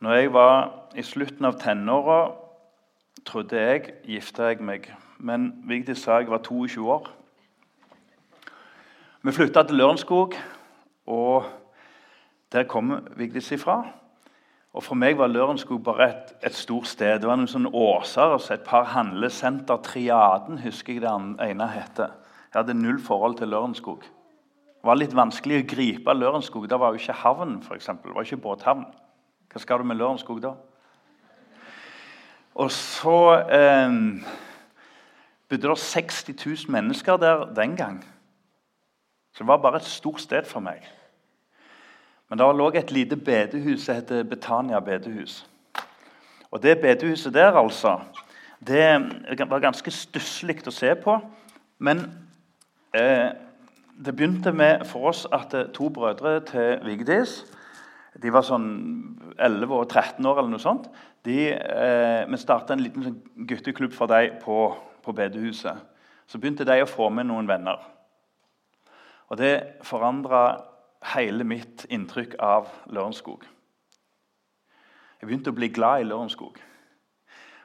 Når jeg var i slutten av tenåra, trodde jeg gifta jeg meg. Men Vigdis sa jeg var 22 år. Vi flytta til Lørenskog, og der kom Vigdis ifra. Og For meg var Lørenskog bare et, et stort sted. Det var noen sånne åser og et par handlesenter. Triaden husker jeg det ene hette. Jeg hadde null forhold til Lørenskog. Det var litt vanskelig å gripe Lørenskog. Det var jo ikke havn, f.eks. Det var ikke båthavn. Hva skal du med Lørenskog da? Og så eh, bodde det 60 000 mennesker der den gang. Så det var bare et stort sted for meg. Men det lå et lite bedehus som heter Betania bedehus. Og Det bedehuset der altså, det var ganske stusslig å se på. Men eh, det begynte med for oss at to brødre til Vigdis de var sånn 11 og 13 år. eller noe sånt. De, eh, vi starta en liten sånn gutteklubb for dem på, på bedehuset. Så begynte de å få med noen venner. Og Det forandra hele mitt inntrykk av Lørenskog. Jeg begynte å bli glad i Lørenskog.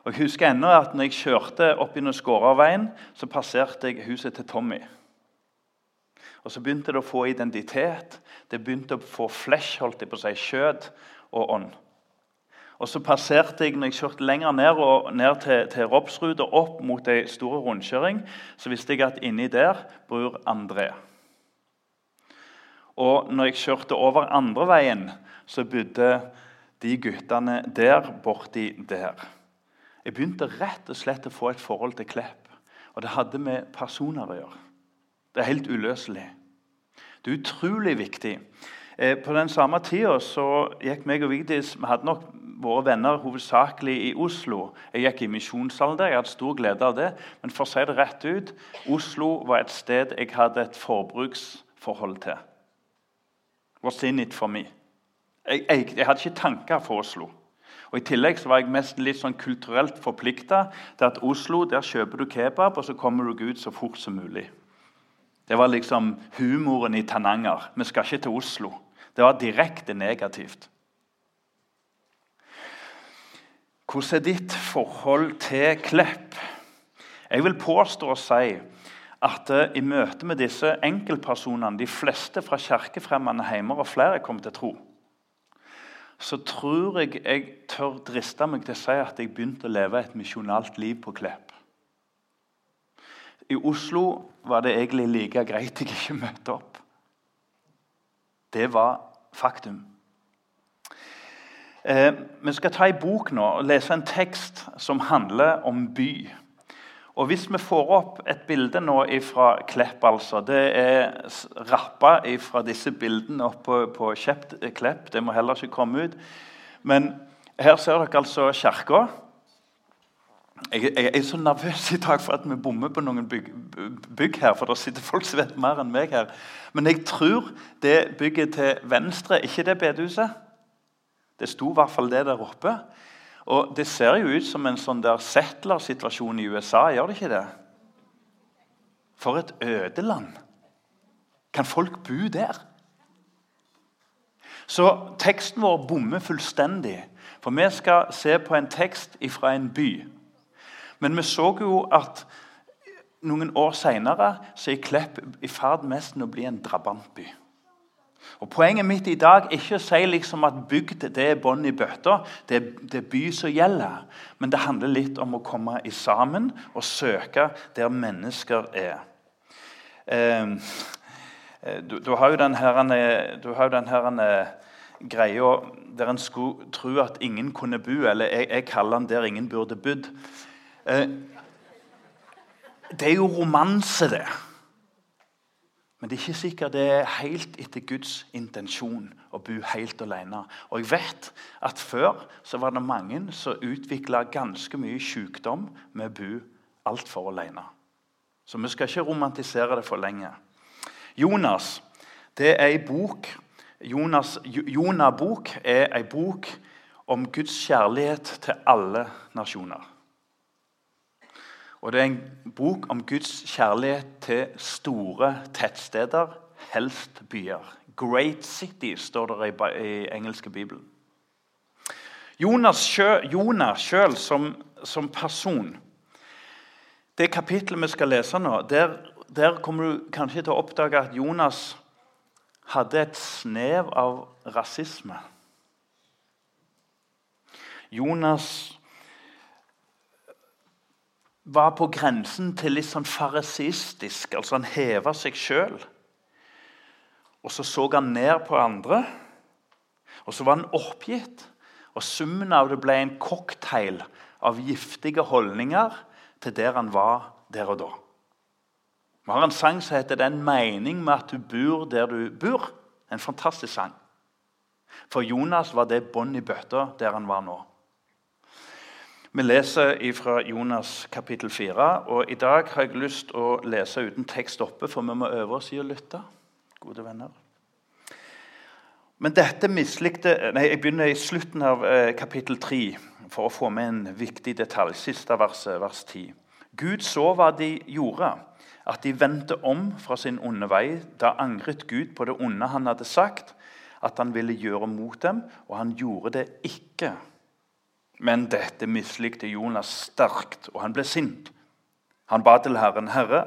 Og Jeg husker ennå at når jeg kjørte opp gjennom Skåraveien, så passerte jeg huset til Tommy. Og Så begynte det å få identitet. Det begynte å få flesh, holdt jeg på å si, kjøtt og ånd. Og Så passerte jeg når jeg kjørte lenger ned, og ned til, til Ropsrud og opp mot ei stor rundkjøring, så visste jeg at inni der bor André. Og når jeg kjørte over andre veien, så bodde de guttene der borti der. Jeg begynte rett og slett å få et forhold til Klepp. Og det hadde med personer å gjøre. Det er helt uløselig. Det er utrolig viktig. Eh, på den samme tida gikk meg og Vigdis Vi hadde nok våre venner hovedsakelig i Oslo. Jeg gikk i misjonsalder, jeg hadde stor glede av det. Men for å si det rett ut, Oslo var et sted jeg hadde et forbruksforhold til. What's in it for me? Jeg, jeg, jeg hadde ikke tanker for Oslo. Og I tillegg så var jeg mest litt sånn kulturelt forplikta til at Oslo der kjøper du kebab, og så kommer du ut så fort som mulig. Det var liksom humoren i Tananger. Vi skal ikke til Oslo. Det var direkte negativt. Hvordan er ditt forhold til Klepp? Jeg vil påstå å si at eh, i møte med disse enkeltpersonene, de fleste fra kirkefremmede heimer og flere kommer til tro, så tror jeg jeg tør driste meg til å si at jeg begynte å leve et misjonalt liv på Klepp. I Oslo var det egentlig like greit jeg ikke møtte opp. Det var faktum. Eh, vi skal ta ei bok nå og lese en tekst som handler om by. Og Hvis vi får opp et bilde nå fra Klepp altså, Det er rappa fra disse bildene oppe på Kjept Klepp. Det må heller ikke komme ut. Men her ser dere altså kirka. Jeg, jeg, er så nervøs i dag for at vi bommer på noen bygg, bygg, her. For det sitter folk som vet mer enn meg her. Men jeg tror det bygget til venstre Ikke det bedehuset. Det sto i hvert fall det der oppe. Og Det ser jo ut som en sånn der settlersituasjon i USA, gjør det ikke det? For et ødeland. Kan folk bo der? Så teksten vår bommer fullstendig. For vi skal se på en tekst fra en by. Men vi så jo at noen år seinere er Klepp i ferd med å bli en drabantby. Og Poenget mitt i dag er ikke å si liksom at bygd det er bånd i bøtta. Det, det, er by som gjelder. Men det handler litt om å komme i sammen og søke der mennesker er. Ehm, eh, du, du, har jo den her, du har jo den her eh, greia der en skulle tro at ingen kunne bo, eller jeg, jeg kaller den 'der ingen burde bodd'. Eh, det er jo romanse, det. Men det er ikke sikkert det er helt etter Guds intensjon å bo helt alene. Og jeg vet at Før så var det mange som utvikla ganske mye sykdom med å bo altfor alene. Så vi skal ikke romantisere det for lenge. Jonas det er ei bok Jonas, Jonah-bok er ei bok om Guds kjærlighet til alle nasjoner. Og Det er en bok om Guds kjærlighet til store tettsteder, helst byer. 'Great City' står det i, engelske bibelen. Jonas sjøl, som, som, person Det kapittelet vi skal lese nå, der, der kommer du kanskje til å oppdage at Jonas hadde et snev av rasisme. Jonas var på grensen til litt sånn farisistisk. altså Han heva seg sjøl. Og så så han ned på andre. Og så var han oppgitt. Og summen av det ble en cocktail av giftige holdninger til der han var der og da. Vi har en sang som heter 'Det en mening med at du bor der du bor'. En fantastisk sang. For Jonas var det bånd i bøtta der han var nå. Vi leser fra Jonas kapittel 4. og I dag har jeg lyst til å lese uten tekst oppe, for vi må øve oss i å lytte. Gode venner. Men dette mislikte Nei, Jeg begynner i slutten av eh, kapittel 3 for å få med en viktig detalj. Siste verset, vers 10. Gud så hva de gjorde, at de vendte om fra sin onde vei. Da angret Gud på det onde han hadde sagt at han ville gjøre mot dem, og han gjorde det ikke. Men dette mislikte Jonas sterkt, og han ble sint. Han ba til Herren, 'Herre,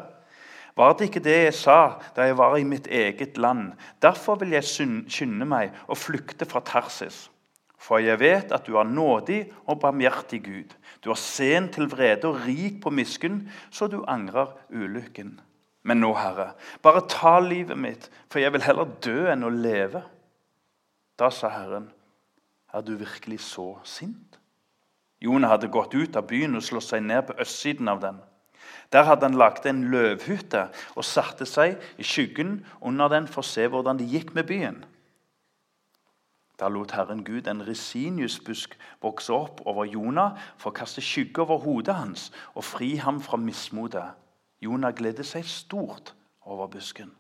var det ikke det jeg sa da jeg var i mitt eget land? Derfor vil jeg skynde meg og flykte fra Tarsis. For jeg vet at du er nådig og barmhjertig Gud. Du er sen til vrede og rik på miskunn, så du angrer ulykken. Men nå, Herre, bare ta livet mitt, for jeg vil heller dø enn å leve. Da sa Herren, er du virkelig så sint? Jonah hadde gått ut av byen og slått seg ned på østsiden av den. Der hadde han lagt en løvhytte og satte seg i skyggen under den for å se hvordan det gikk med byen. Da lot Herren Gud en resiniusbusk vokse opp over Jonah for å kaste skygge over hodet hans og fri ham fra mismotet. Jonah gledet seg stort over busken.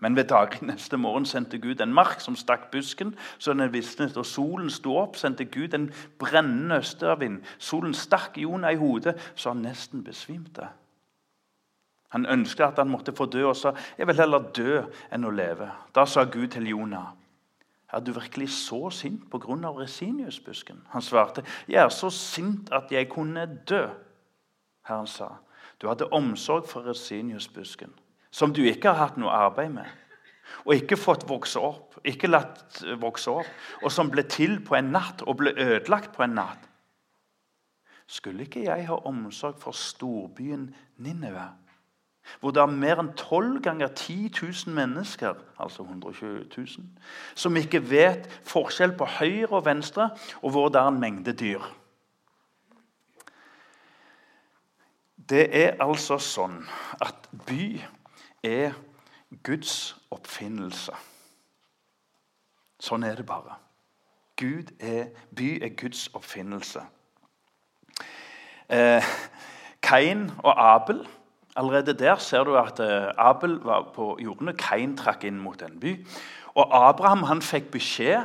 Men ved dagen neste morgen sendte Gud en mark som stakk busken, så den visnet. Og solen sto opp, sendte Gud en brennende østavind. Solen stakk Jonah i hodet, så han nesten besvimte. Han ønsket at han måtte få dø, og sa, 'Jeg vil heller dø enn å leve'. Da sa Gud til Jonah, 'Er du virkelig så sint pga. resiniusbusken?' Han svarte, 'Jeg er så sint at jeg kunne dø.' Herren sa, 'Du hadde omsorg for resiniusbusken.' Som du ikke har hatt noe arbeid med, og ikke fått vokse opp, ikke latt vokse opp, og som ble til på en natt og ble ødelagt på en natt. Skulle ikke jeg ha omsorg for storbyen Ninive, hvor det er mer enn 12 ganger 10 000 mennesker, altså 120 000, som ikke vet forskjell på høyre og venstre, og hvor det er en mengde dyr? Det er altså sånn at by er Guds oppfinnelse. Sånn er det bare. Gud er, by er Guds oppfinnelse. Eh, Kain og Abel Allerede der ser du at eh, Abel var på jordene. Kain trakk inn mot en by. Og Abraham han fikk beskjed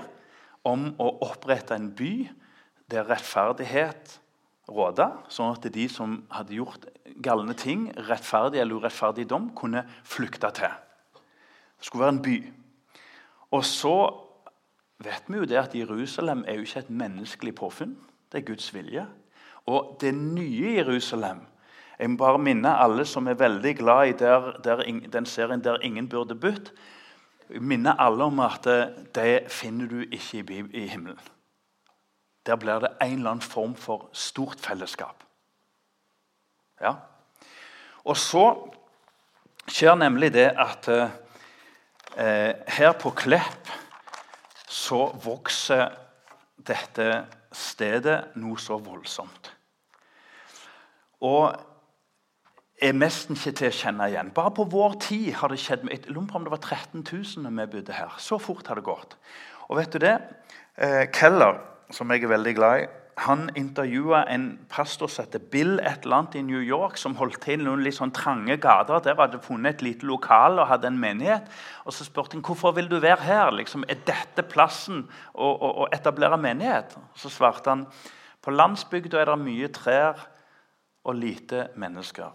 om å opprette en by der rettferdighet råda, sånn at de som hadde gjort galne ting, rettferdig eller urettferdig dom, kunne flykte til. Det skulle være en by. Og så vet vi jo det at Jerusalem er jo ikke et menneskelig påfunn. Det er Guds vilje. Og det nye Jerusalem Jeg må bare minne alle som er veldig glad i der, der, den serien 'Der ingen burde budt', minne alle om at det finner du ikke i himmelen. Der blir det en eller annen form for stort fellesskap. Ja. Og så skjer nemlig det at eh, her på Klepp så vokser dette stedet noe så voldsomt. Og er nesten ikke til å kjenne igjen. Bare på vår tid har det skjedd Jeg lurer om det var 13 000 da vi bodde her. Så fort har det gått. Og vet du det? Eh, Keller som jeg er veldig glad i, han intervjua en pastor som heter Bill et eller annet i New York, som holdt til i noen litt sånn trange gater. Der hadde funnet et lite lokal og hadde en menighet. Og Så spurte han hvorfor vil du være her. Liksom, er dette plassen å, å, å etablere menighet? Så svarte han på landsbygda er det mye trær og lite mennesker.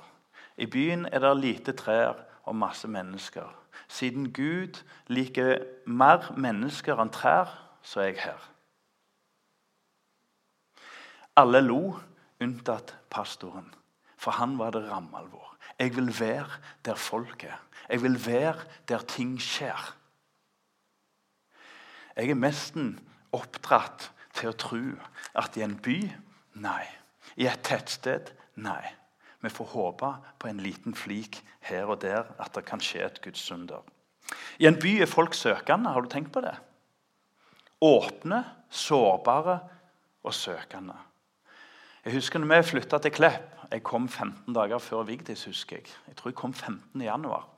I byen er det lite trær og masse mennesker. Siden Gud liker mer mennesker enn trær, så er jeg her. Alle lo, unntatt pastoren. For han var det rammealvor. Jeg vil være der folk er. Jeg vil være der ting skjer. Jeg er nesten oppdratt til å tro at i en by nei. I et tettsted nei. Vi får håpe på en liten flik her og der at det kan skje et gudsunder. I en by er folk søkende. Har du tenkt på det? Åpne, sårbare og søkende. Jeg husker når vi flytta til Klepp. Jeg kom 15 dager før Vigdis. husker Jeg Jeg tror jeg kom 15. januar.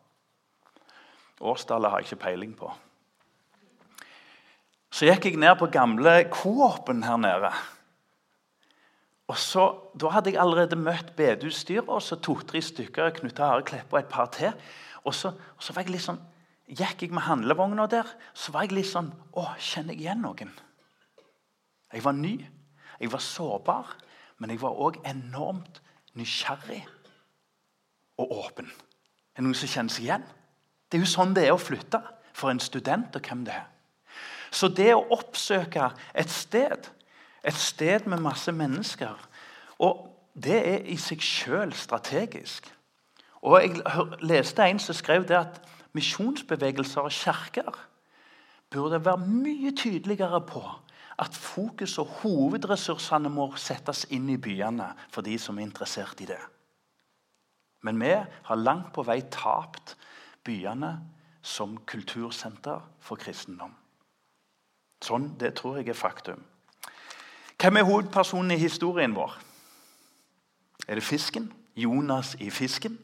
Årstallet har jeg ikke peiling på. Så gikk jeg ned på gamle Coop-en her nede. Og så, Da hadde jeg allerede møtt bedehusstyret og så to-tre stykker. Knut Are Kleppe og et par til. Og så, og så var jeg litt sånn, gikk jeg med handlevogna der, så var jeg litt sånn Å, kjenner jeg igjen noen? Jeg var ny, jeg var sårbar, men jeg var òg enormt nysgjerrig og åpen. Er det noen som kjenner seg igjen? Det er jo sånn det er å flytte for en student. og hvem det er. Så det å oppsøke et sted, et sted med masse mennesker og Det er i seg sjøl strategisk. Og Jeg leste en som skrev det at misjonsbevegelser og kirker burde være mye tydeligere på at fokus og hovedressursene må settes inn i byene for de som er interessert i det. Men vi har langt på vei tapt byene som kultursenter for kristendom. Sånn, Det tror jeg er faktum. Hvem er hovedpersonen i historien vår? Er det fisken? Jonas i fisken?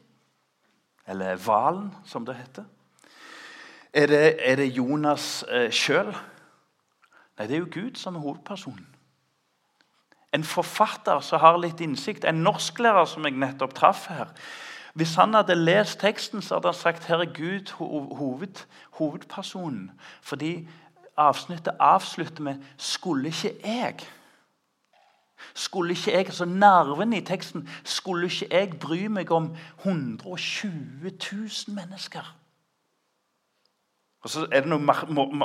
Eller hvalen, som det heter? Er det, er det Jonas eh, sjøl? Nei, det er jo Gud som er hovedpersonen. En forfatter som har litt innsikt, en norsklærer som jeg nettopp traff her Hvis han hadde lest teksten, så hadde han sagt her er Gud hoved, hovedpersonen. Fordi avsnittet avslutter med 'skulle ikke jeg'. Skulle ikke jeg, altså Nerven i teksten Skulle ikke jeg bry meg om 120 000 mennesker? Og så er det noe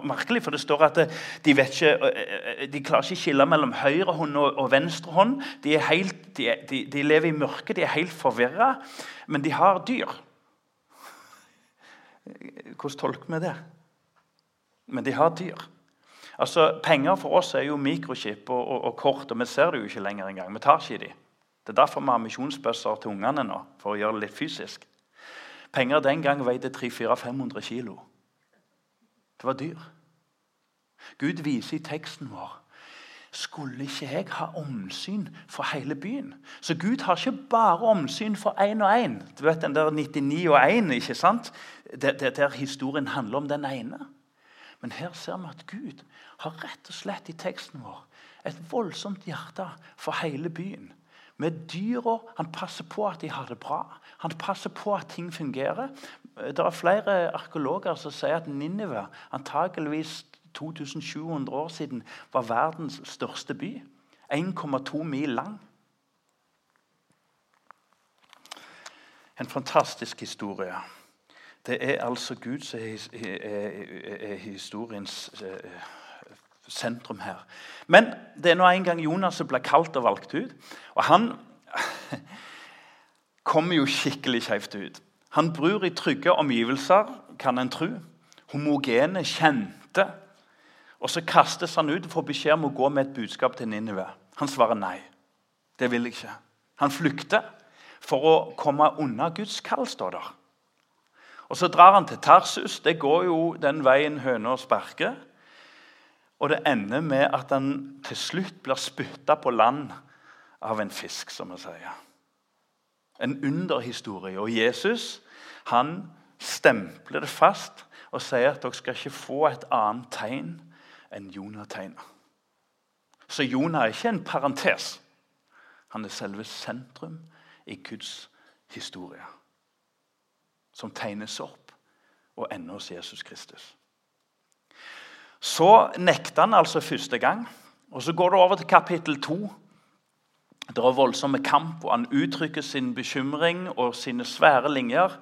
merkelig, for det står at de, ikke, de klarer ikke å skille mellom høyre hånd og venstre hånd. De, helt, de, de lever i mørket, de er helt forvirra, men de har dyr. Hvordan tolker vi det? Men de har dyr. Altså, Penger for oss er jo mikrochip og, og, og, kort, og vi ser det jo ikke lenger engang. Vi tar ikke de. Det er derfor vi har misjonsbøsser til ungene nå, for å gjøre det litt fysisk. Penger den gang veide 300-500 kilo. Det var dyr. Gud viser i teksten vår skulle ikke jeg ha omsyn for hele byen? Så Gud har ikke bare omsyn for én og én. Du vet den der 99 og 1, ikke sant? Der, der, der, historien handler om den ene. Men her ser vi at Gud har rett og slett i teksten vår et voldsomt hjerte for hele byen. Med dyra. Han passer på at de har det bra. Han passer på at ting fungerer. Det er flere arkeologer som sier at Ninive antakeligvis 2700 år siden var verdens største by. 1,2 mil lang. En fantastisk historie. Det er altså Gud som er historiens eh, sentrum her. Men det er nå en gang Jonas som ble kalt og valgt ut. Og han kommer jo skikkelig skjevt ut. Han bor i trygge omgivelser, kan en tro. Homogene, kjente. Og så kastes han ut og får beskjed om å gå med et budskap til Ninive. Han svarer nei. Det vil jeg ikke. Han flykter for å komme unna Guds kall, står der. Og Så drar han til Tarsus. Det går jo den veien høner sparker. Og det ender med at han til slutt blir spytta på land av en fisk, som vi sier. En underhistorie. Og Jesus han stempler det fast og sier at dere skal ikke få et annet tegn enn Jonah-tegnet. Så Jonah er ikke en parentes. Han er selve sentrum i Guds historie. Som tegnes opp og ender hos Jesus Kristus. Så nekter han altså første gang. og Så går det over til kapittel to. Det er voldsomme kamp, og han uttrykker sin bekymring og sine svære linjer.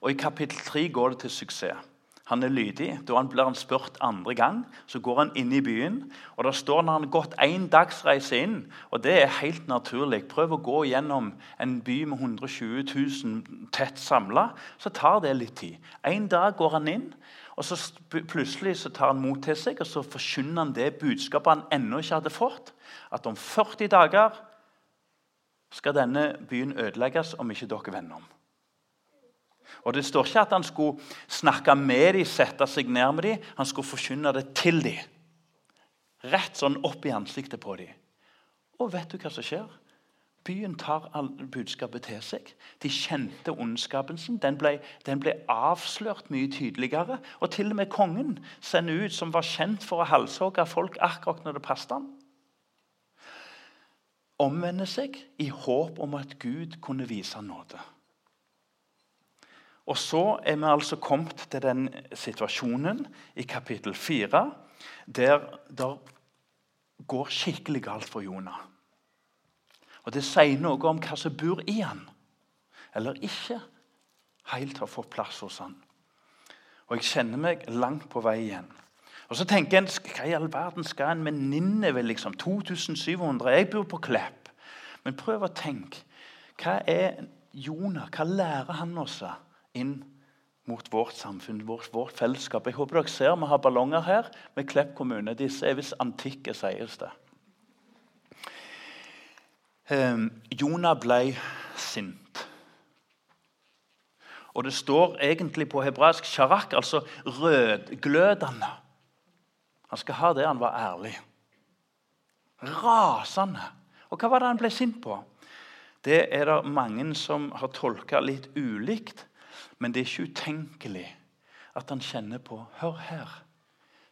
Og I kapittel tre går det til suksess. Han er lydig. Da han blir han spurt andre gang, så går han inn i byen. og Der står når han har gått én dagsreise inn, og det er helt naturlig. Prøv å gå gjennom en by med 120 000 tett samla, så tar det litt tid. En dag går han inn, og så plutselig så tar han mot til seg og så forkynner han det budskapet han ennå ikke hadde fått. At om 40 dager skal denne byen ødelegges om ikke dere vender om. Og Det står ikke at han skulle snakke med dem, sette seg ned med dem. Han skulle forkynne det til dem. Rett sånn opp i ansiktet på dem. Og vet du hva som skjer? Byen tar budskapet til seg. De kjente ondskapen. Den ble, den ble, avslørt mye tydeligere. Og til og med kongen sender ut, som var kjent for å halshogge folk akkurat når det passet ham. Omvender seg i håp om at Gud kunne vise nåde. Og så er vi altså kommet til den situasjonen i kapittel 4 der det går skikkelig galt for Jonah. Og Det sier noe om hva som bor i han, eller ikke helt har fått plass hos han. Og jeg kjenner meg langt på vei igjen. Og så tenker en, Hva i all verden skal en med Ninneve? Liksom, 2700? Jeg bor på Klepp. Men prøv å tenke. Hva er Jonah? Hva lærer han oss inn mot vårt samfunn, vårt, vårt fellesskap? Jeg håper dere ser vi har ballonger her med Klepp kommune. Disse er visst antikke, sies det. Um, Jonah ble sint. Og det står egentlig på hebraisk 'sharak', altså rødglødende. Han skal ha det han var ærlig. Rasende. Og hva var det han ble sint på? Det er det mange som har tolka litt ulikt. Men det er ikke utenkelig at han kjenner på Hør her.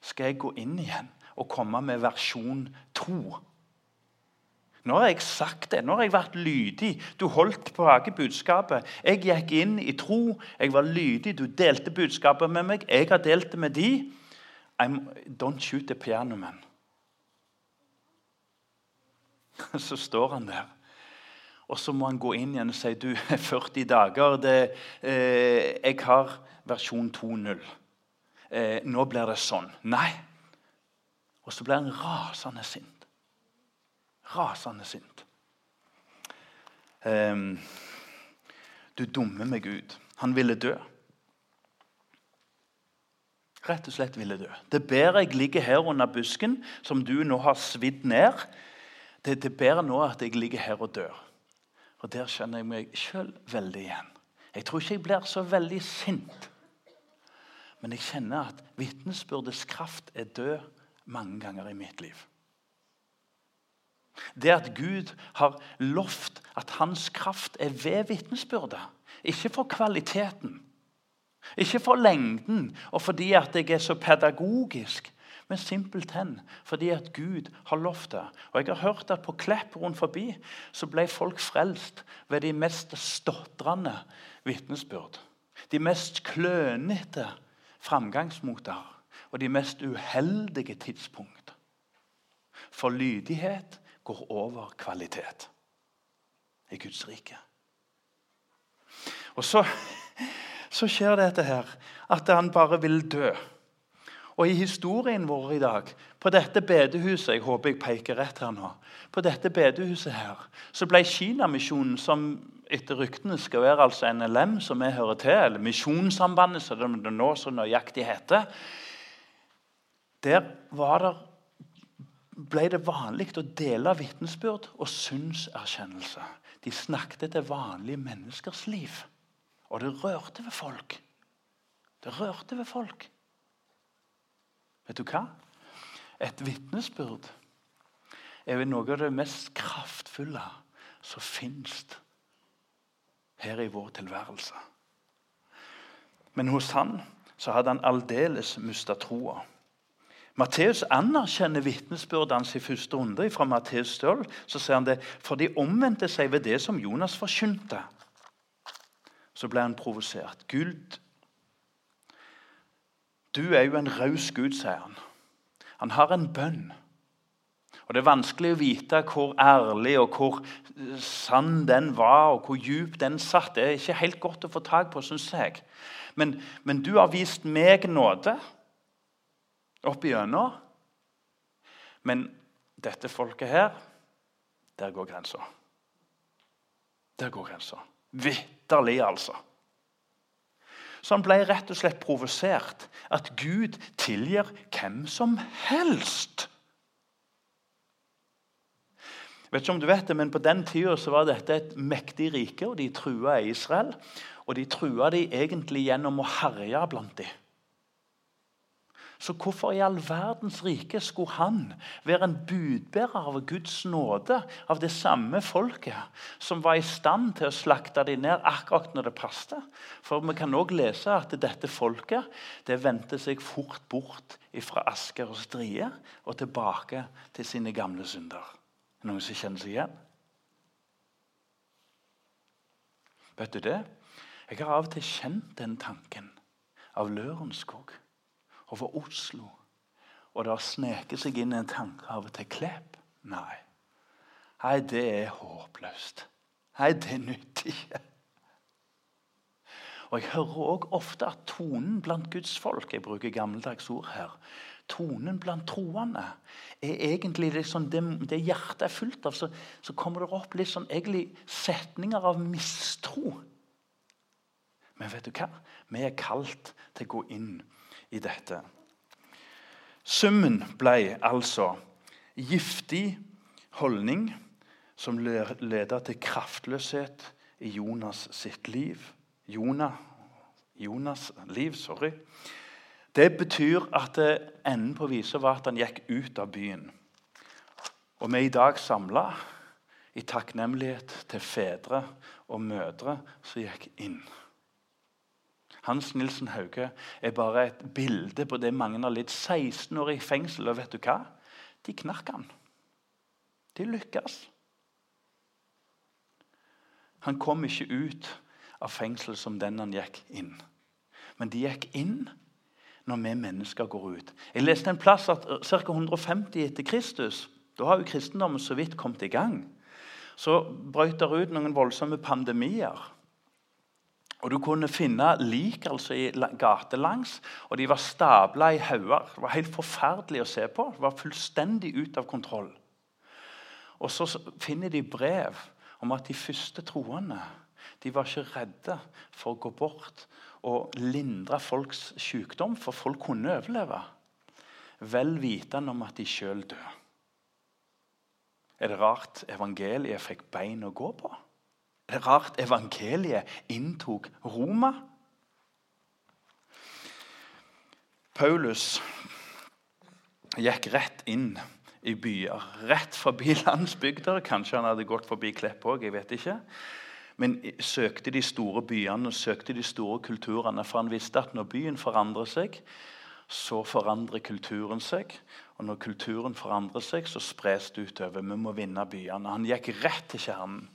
Skal jeg gå inn igjen og komme med versjon to nå har jeg sagt det, nå har jeg vært lydig. Du holdt på budskapet. Jeg gikk inn i tro, jeg var lydig, du delte budskapet med meg. Jeg har delt det med de. I'm, don't shoot the piano man. Så står han der. Og så må han gå inn igjen og si du, 40 dager det, eh, Jeg har versjon 2.0. Eh, nå blir det sånn. Nei. Og så blir han rasende sint rasende sint. Um, du dummer meg ut. Han ville dø. Rett og slett ville dø. Det er bedre jeg ligger her under busken, som du nå har svidd ned. Det, det er bedre nå at jeg ligger her og dør. Og Der kjenner jeg meg sjøl veldig igjen. Jeg tror ikke jeg blir så veldig sint. Men jeg kjenner at vitnesbyrdets kraft er død mange ganger i mitt liv. Det at Gud har lovt at hans kraft er ved vitnesbyrdet. Ikke for kvaliteten, ikke for lengden og fordi at jeg er så pedagogisk, men simpelthen fordi at Gud har lovt det. Og Jeg har hørt at på Klepp rundt forbi så ble folk frelst ved de mest stotrende vitnesbyrd. De mest klønete framgangsmåter og de mest uheldige tidspunkt. For lydighet går over kvalitet i Guds rike. Og så, så skjer dette her, at han bare vil dø. Og i historien vår i dag, på dette bedehuset Jeg håper jeg peker rett her nå. På dette bedehuset her, så ble Kinamisjonen, som etter ryktene skal være altså NLM, som vi hører til, eller Misjonssambandet, som det nå så nøyaktig heter Der det ble det vanlig å dele vitnesbyrd og synserkjennelse. De snakket til vanlige menneskers liv. Og det rørte ved folk. Det rørte ved folk. Vet du hva? Et vitnesbyrd er noe av det mest kraftfulle som fins her i vår tilværelse. Men hos han så hadde han aldeles mista troa. Matteus anerkjenner vitnesbyrdet hans i første runde. Fra Matteus 12 så sier han det for de omvendte seg ved det som Jonas forkynte. Så ble han provosert. Gud, du er jo en raus Gud, sier han. Han har en bønn. Og Det er vanskelig å vite hvor ærlig og hvor sann den var, og hvor djup den satt. Det er ikke helt godt å få tak på, syns jeg. Men, men du har vist meg nåde opp igjennom. Men dette folket her, der går grensa. Der går grensa. Vitterlig, altså. Så han ble rett og slett provosert. At Gud tilgir hvem som helst. Jeg vet ikke om du vet det, men På den tida var dette et mektig rike, og de trua Israel. Og de trua de egentlig gjennom å herje blant dem. Så hvorfor i all verdens rike skulle han være en budbærer av Guds nåde, av det samme folket, som var i stand til å slakte dem ned akkurat når det passet? For vi kan òg lese at dette folket det vendte seg fort bort fra asker og strie og tilbake til sine gamle synder. Noen som kjenner seg igjen? Vet du det? Jeg har av og til kjent den tanken av Lørenskog over Oslo. Og det har sneket seg inn en tanke av og til Klepp. Nei. Nei, det er håpløst. Nei, det nytter ikke. Og Jeg hører òg ofte at tonen blant Guds folk jeg bruker gammeldags ord her, tonen blant troende er egentlig liksom det, det hjertet er fullt av, så, så, kommer det opp litt sånn egentlig setninger av mistro. Men vet du hva? Vi er kalt til å gå inn i dette. Summen ble altså giftig holdning som ledet til kraftløshet i Jonas sitt liv. Jonah, Jonas liv, sorry. Det betyr at enden på visa var at han gikk ut av byen. Og vi er i dag samla i takknemlighet til fedre og mødre som gikk inn. Hans Nilsen Hauge er bare et bilde på det mange har litt 16 år i fengsel. Og vet du hva? De knakk han. De lykkes. Han kom ikke ut av fengsel som den han gikk inn. Men de gikk inn når vi mennesker går ut. Jeg leste en plass at ca. 150 etter Kristus Da har jo kristendommen så vidt kommet i gang. Så brøt det ut noen voldsomme pandemier. Og Du kunne finne lik altså i gatelangs, og de var stabla i hauger. Det var helt forferdelig å se på. Det var fullstendig ut av kontroll. Og Så finner de brev om at de første troende de var ikke redde for å gå bort og lindre folks sykdom, for folk kunne overleve. Vel vitende om at de sjøl døde. Er det rart evangeliet fikk bein å gå på? Rart evangeliet inntok Roma. Paulus gikk rett inn i byer, rett forbi landsbygder. Kanskje han hadde gått forbi Klepp òg, jeg vet ikke. Men søkte de store byene og søkte de store kulturene, for han visste at når byen forandrer seg, så forandrer kulturen seg. Og når kulturen forandrer seg, så spres det utover. Vi må vinne byene. Han gikk rett til kjernen.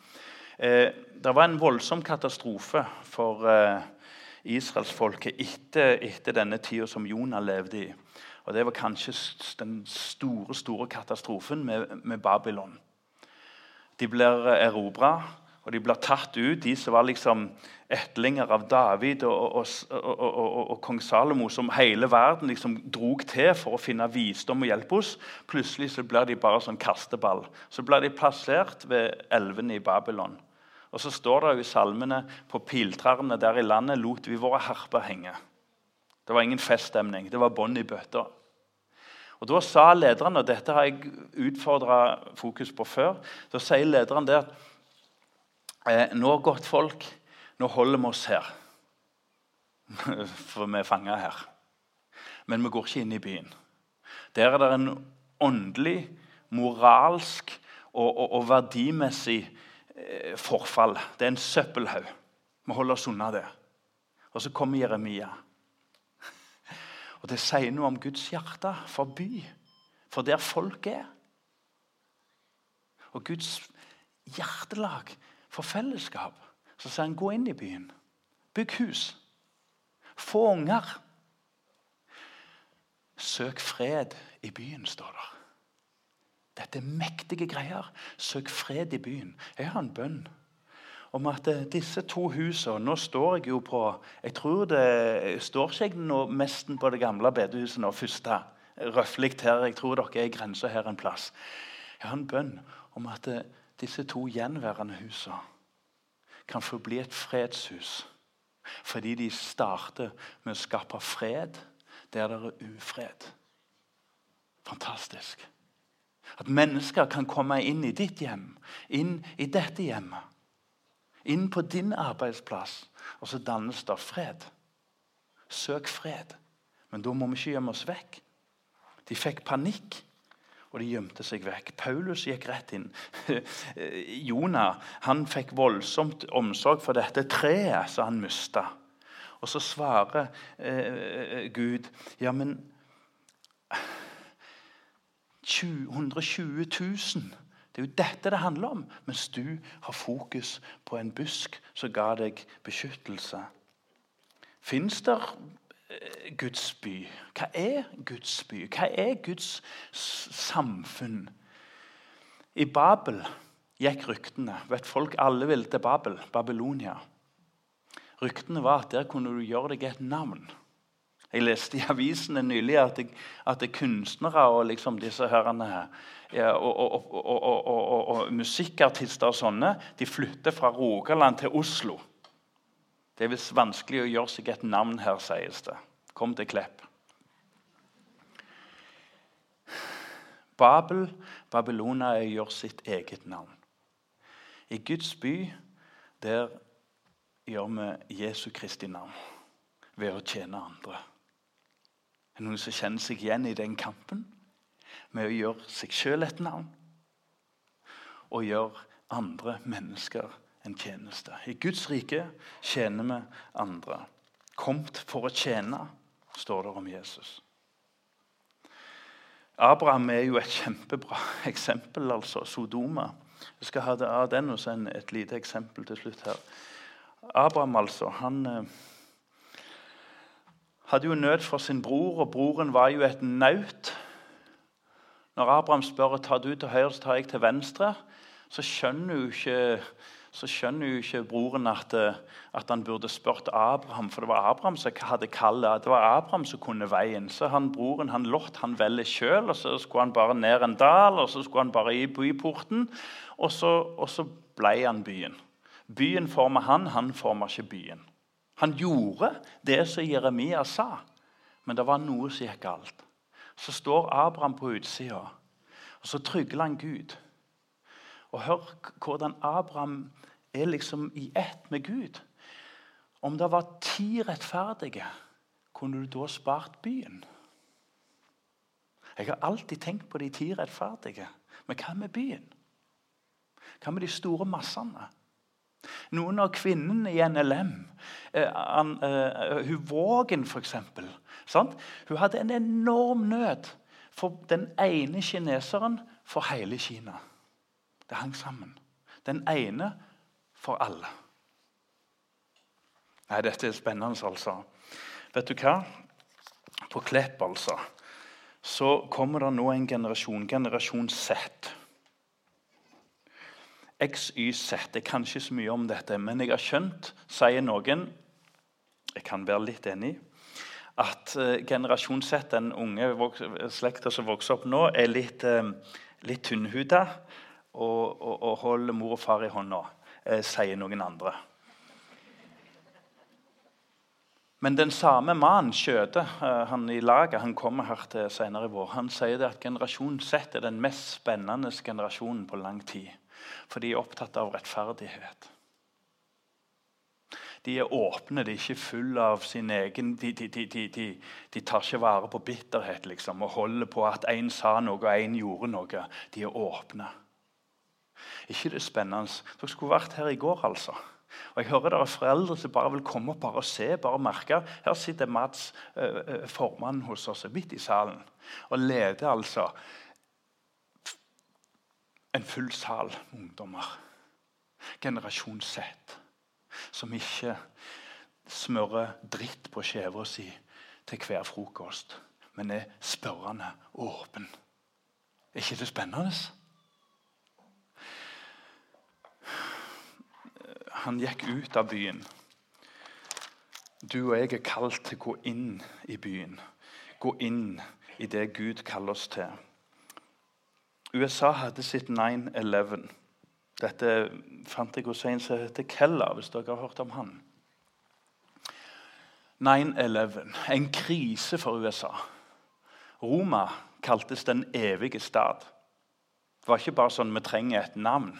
Eh, det var en voldsom katastrofe for eh, israelsfolket etter, etter denne tida som Jonah levde i. Og Det var kanskje den store store katastrofen med, med Babylon. De blir erobra, og de blir tatt ut, de som var liksom etlinger av David og, og, og, og, kong Salomo, som hele verden liksom drog til for å finne visdom og hjelpe oss. Plutselig så blir de bare sånn kasteball. Så blir de plassert ved elvene i Babylon. Og så står det jo i salmene på piltrærne der i landet lot vi våre harper henge. Det var ingen feststemning. Det var bånd i bøtta. Og Da sa lederen, og dette har jeg utfordra fokus på før Da sier lederen det at nå, godt folk, nå holder vi oss her. For vi er fanga her. Men vi går ikke inn i byen. Der er det en åndelig, moralsk og, og, og verdimessig Eh, forfall. Det er en søppelhaug. Vi holder oss unna det. Og så kommer Jeremia. Og Det sier noe om Guds hjerte for by, for der folk er. Og Guds hjertelag for fellesskap. Så sier han gå inn i byen. Bygg hus. Få unger. Søk fred i byen, står der. Dette er mektige greier. Søk fred i byen. Jeg har en bønn. om at eh, disse to husene Nå står jeg jo på Jeg tror det står ikke jeg nå nesten på det gamle bedehuset nå, første. Røffelig her. Jeg tror dere er i grensa her en plass. Jeg har en bønn om at eh, disse to gjenværende husene kan få bli et fredshus. Fordi de starter med å skape fred der det er ufred. Fantastisk. At mennesker kan komme inn i ditt hjem, inn i dette hjemmet. Inn på din arbeidsplass, og så dannes det fred. Søk fred. Men da må vi ikke gjemme oss vekk. De fikk panikk, og de gjemte seg vekk. Paulus gikk rett inn. Jonah han fikk voldsomt omsorg for dette treet som han mista. Og så svarer eh, Gud ja, men 120 000 det er jo dette det handler om, mens du har fokus på en busk som ga deg beskyttelse. Fins det eh, Guds by? Hva er Guds by? Hva er Guds samfunn? I Babel gikk ryktene. Vet folk alle ville til Babel, Babylonia. Ryktene var at der kunne du gjøre deg et navn. Jeg leste i avisene nylig at, jeg, at det kunstnere og liksom disse herrene ja, og, og, og, og, musikkartister og sånne de flytter fra Rogaland til Oslo. Det er visst vanskelig å gjøre seg et navn her, sies det. Kom til Klepp. Babel, Babylona, gjør sitt eget navn. I Guds by der gjør vi Jesu Kristi navn ved å tjene andre. Er det noen som kjenner seg igjen i den kampen? Med å gjøre seg sjøl et navn og gjøre andre mennesker en tjeneste. I Guds rike tjener vi andre. Komt for å tjene, står det om Jesus. Abraham er jo et kjempebra eksempel, altså. Sodoma. Jeg skal ha det av den og så et lite eksempel til slutt her. Abraham, altså, han eh, hadde jo nød for sin bror, og broren var jo et naut. Når Abraham spør tar du til høyre, så tar jeg til venstre, så skjønner jo ikke, skjønner jo ikke broren at, at, han burde spurt Abraham, for det var Abraham som hadde kallet. Det var Abraham som kunne veien. Så han, broren han Lot han velger sjøl, og så skulle han bare ned en dal, og så skulle han bare i byporten, og så, og så ble han byen. Byen forma han, han forma ikke byen. Han gjorde det som Jeremia sa, men det var noe som gikk galt. Så står Abraham på utsida, og så trygler han Gud. Og Hør hvordan Abraham er liksom i ett med Gud. Om det var ti rettferdige, kunne du da spart byen? Jeg har alltid tenkt på de ti rettferdige. Men hva med byen? Hva med de store massene? Noen av kvinnene i NLM, eh, an, eh, hun Vågen f.eks. Hun hadde en enorm nød for den ene kineseren for hele Kina. Det hang sammen. Den ene for alle. Nei, dette er spennende, altså. Vet du hva? På Klepp, altså, så kommer det nå en generasjon, generasjon Z. XYZ. Jeg kan ikke så mye om dette, men jeg har skjønt, sier noen Jeg kan være litt enig at uh, generasjon Z, den unge slekta som vokser opp nå, er litt, uh, litt tynnhuda og, og, og, holder mor og far i hånda, eh, sier noen andre. Men den samme mannen, Skjøde, han i laget, han kommer her til senere i vår, han sier at generasjon Z er den mest spennende generasjonen på lang tid. For de er opptatt av rettferdighet. De er åpne, de er ikke fulle av sin egen De, de, de, de tar ikke vare på bitterhet liksom, og holder på at én sa noe og én gjorde noe. De er åpne. Ikke det er spennende? Dere skulle vært her i går, altså. Og Jeg hører det er foreldre som bare vil komme opp bare og se, bare merke. Her sitter Mats, uh, formannen hos oss, midt i salen og leder altså en full sal med ungdommer. Generasjon Z. Som ikke smører dritt på skjeva si til hver frokost, men er spørrende og åpen. Er ikke det spennende? Han gikk ut av byen. Du og jeg er kalt til å gå inn i byen. Gå inn i det Gud kaller oss til. USA hadde sitt 9-11. Dette fant jeg hos en som heter Keller, hvis dere har hørt om han. 9-11, en krise for USA. Roma kaltes den evige stad. Det var ikke bare sånn vi trenger et navn.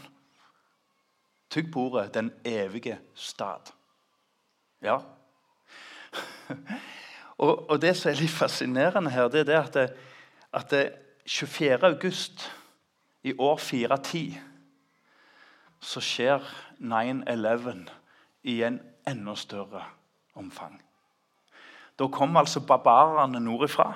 Tygg på ordet 'den evige stad'. Ja. og, og, Det som er litt fascinerende her, det er det at, det, at det 24. august i år 410 så skjer 9-11 i en enda større omfang. Da kommer altså barbarene nordifra.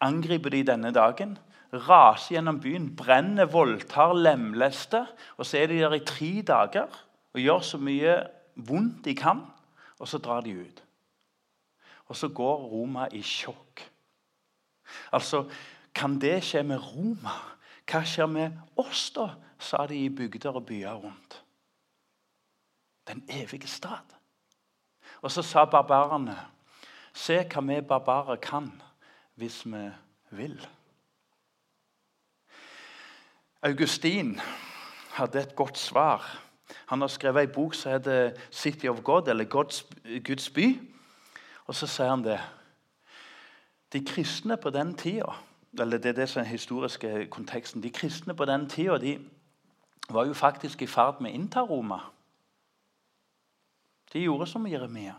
Angriper de denne dagen raser gjennom byen, brenner, voldtar, lemlester. Og så er de der i tre dager og gjør så mye vondt de kan, og så drar de ut. Og så går Roma i sjokk. Altså, Kan det skje med Roma? Hva skjer med oss, da? sa de i bygder og byer rundt. Den evige stad. Og så sa barbarene, se hva vi barbarer kan hvis vi vil. Augustin hadde et godt svar. Han har skrevet ei bok som heter 'City of God', eller Guds, Guds by. Og så sier han det. De kristne på den tida eller det er det som er den historiske konteksten, De kristne på den tida de var jo faktisk i ferd med å innta Roma. De gjorde som Jeremia.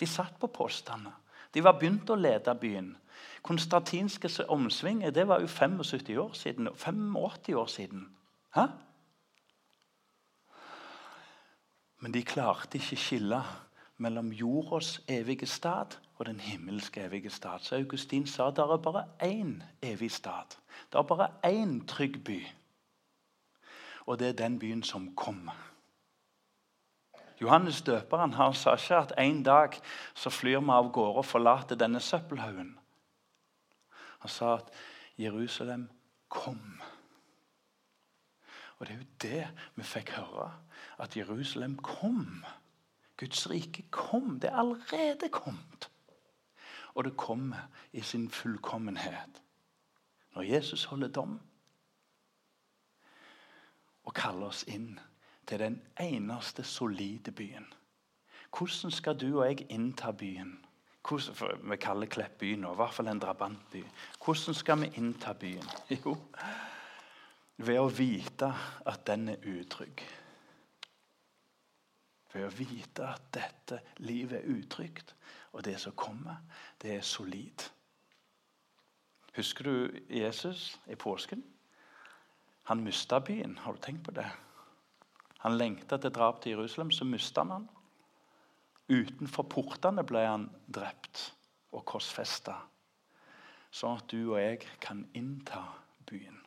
De satt på postene. De var begynt å lede byen. Konstantinske omsving det var jo 75 år siden. 85 år siden. Hæ? Men de klarte ikke skille mellom jordas evige stad og den himmelske evige stad. Så Augustin sa at det er bare én evig stad. Det er bare én trygg by. Og det er den byen som kommer. Johannes døperen han sa ikke at en dag så flyr vi av gårde og forlater denne søppelhaugen. Han sa at Jerusalem kom. Og det er jo det vi fikk høre. At Jerusalem kom. Guds rike kom. Det er allerede kommet. Og det kommer i sin fullkommenhet når Jesus holder dom og kaller oss inn til den eneste solide byen. Hvordan skal du og jeg innta byen? Hvordan, vi kaller Klepp by nå, i hvert fall en drabantby. Hvordan skal vi innta byen? Jo, ved å vite at den er utrygg. Ved å vite at dette livet er utrygt, og det som kommer, det er solid. Husker du Jesus i påsken? Han mista byen. Har du tenkt på det? Han lengta til drap til Jerusalem, så mista han han. Utenfor portene ble han drept og korsfesta, sånn at du og jeg kan innta byen.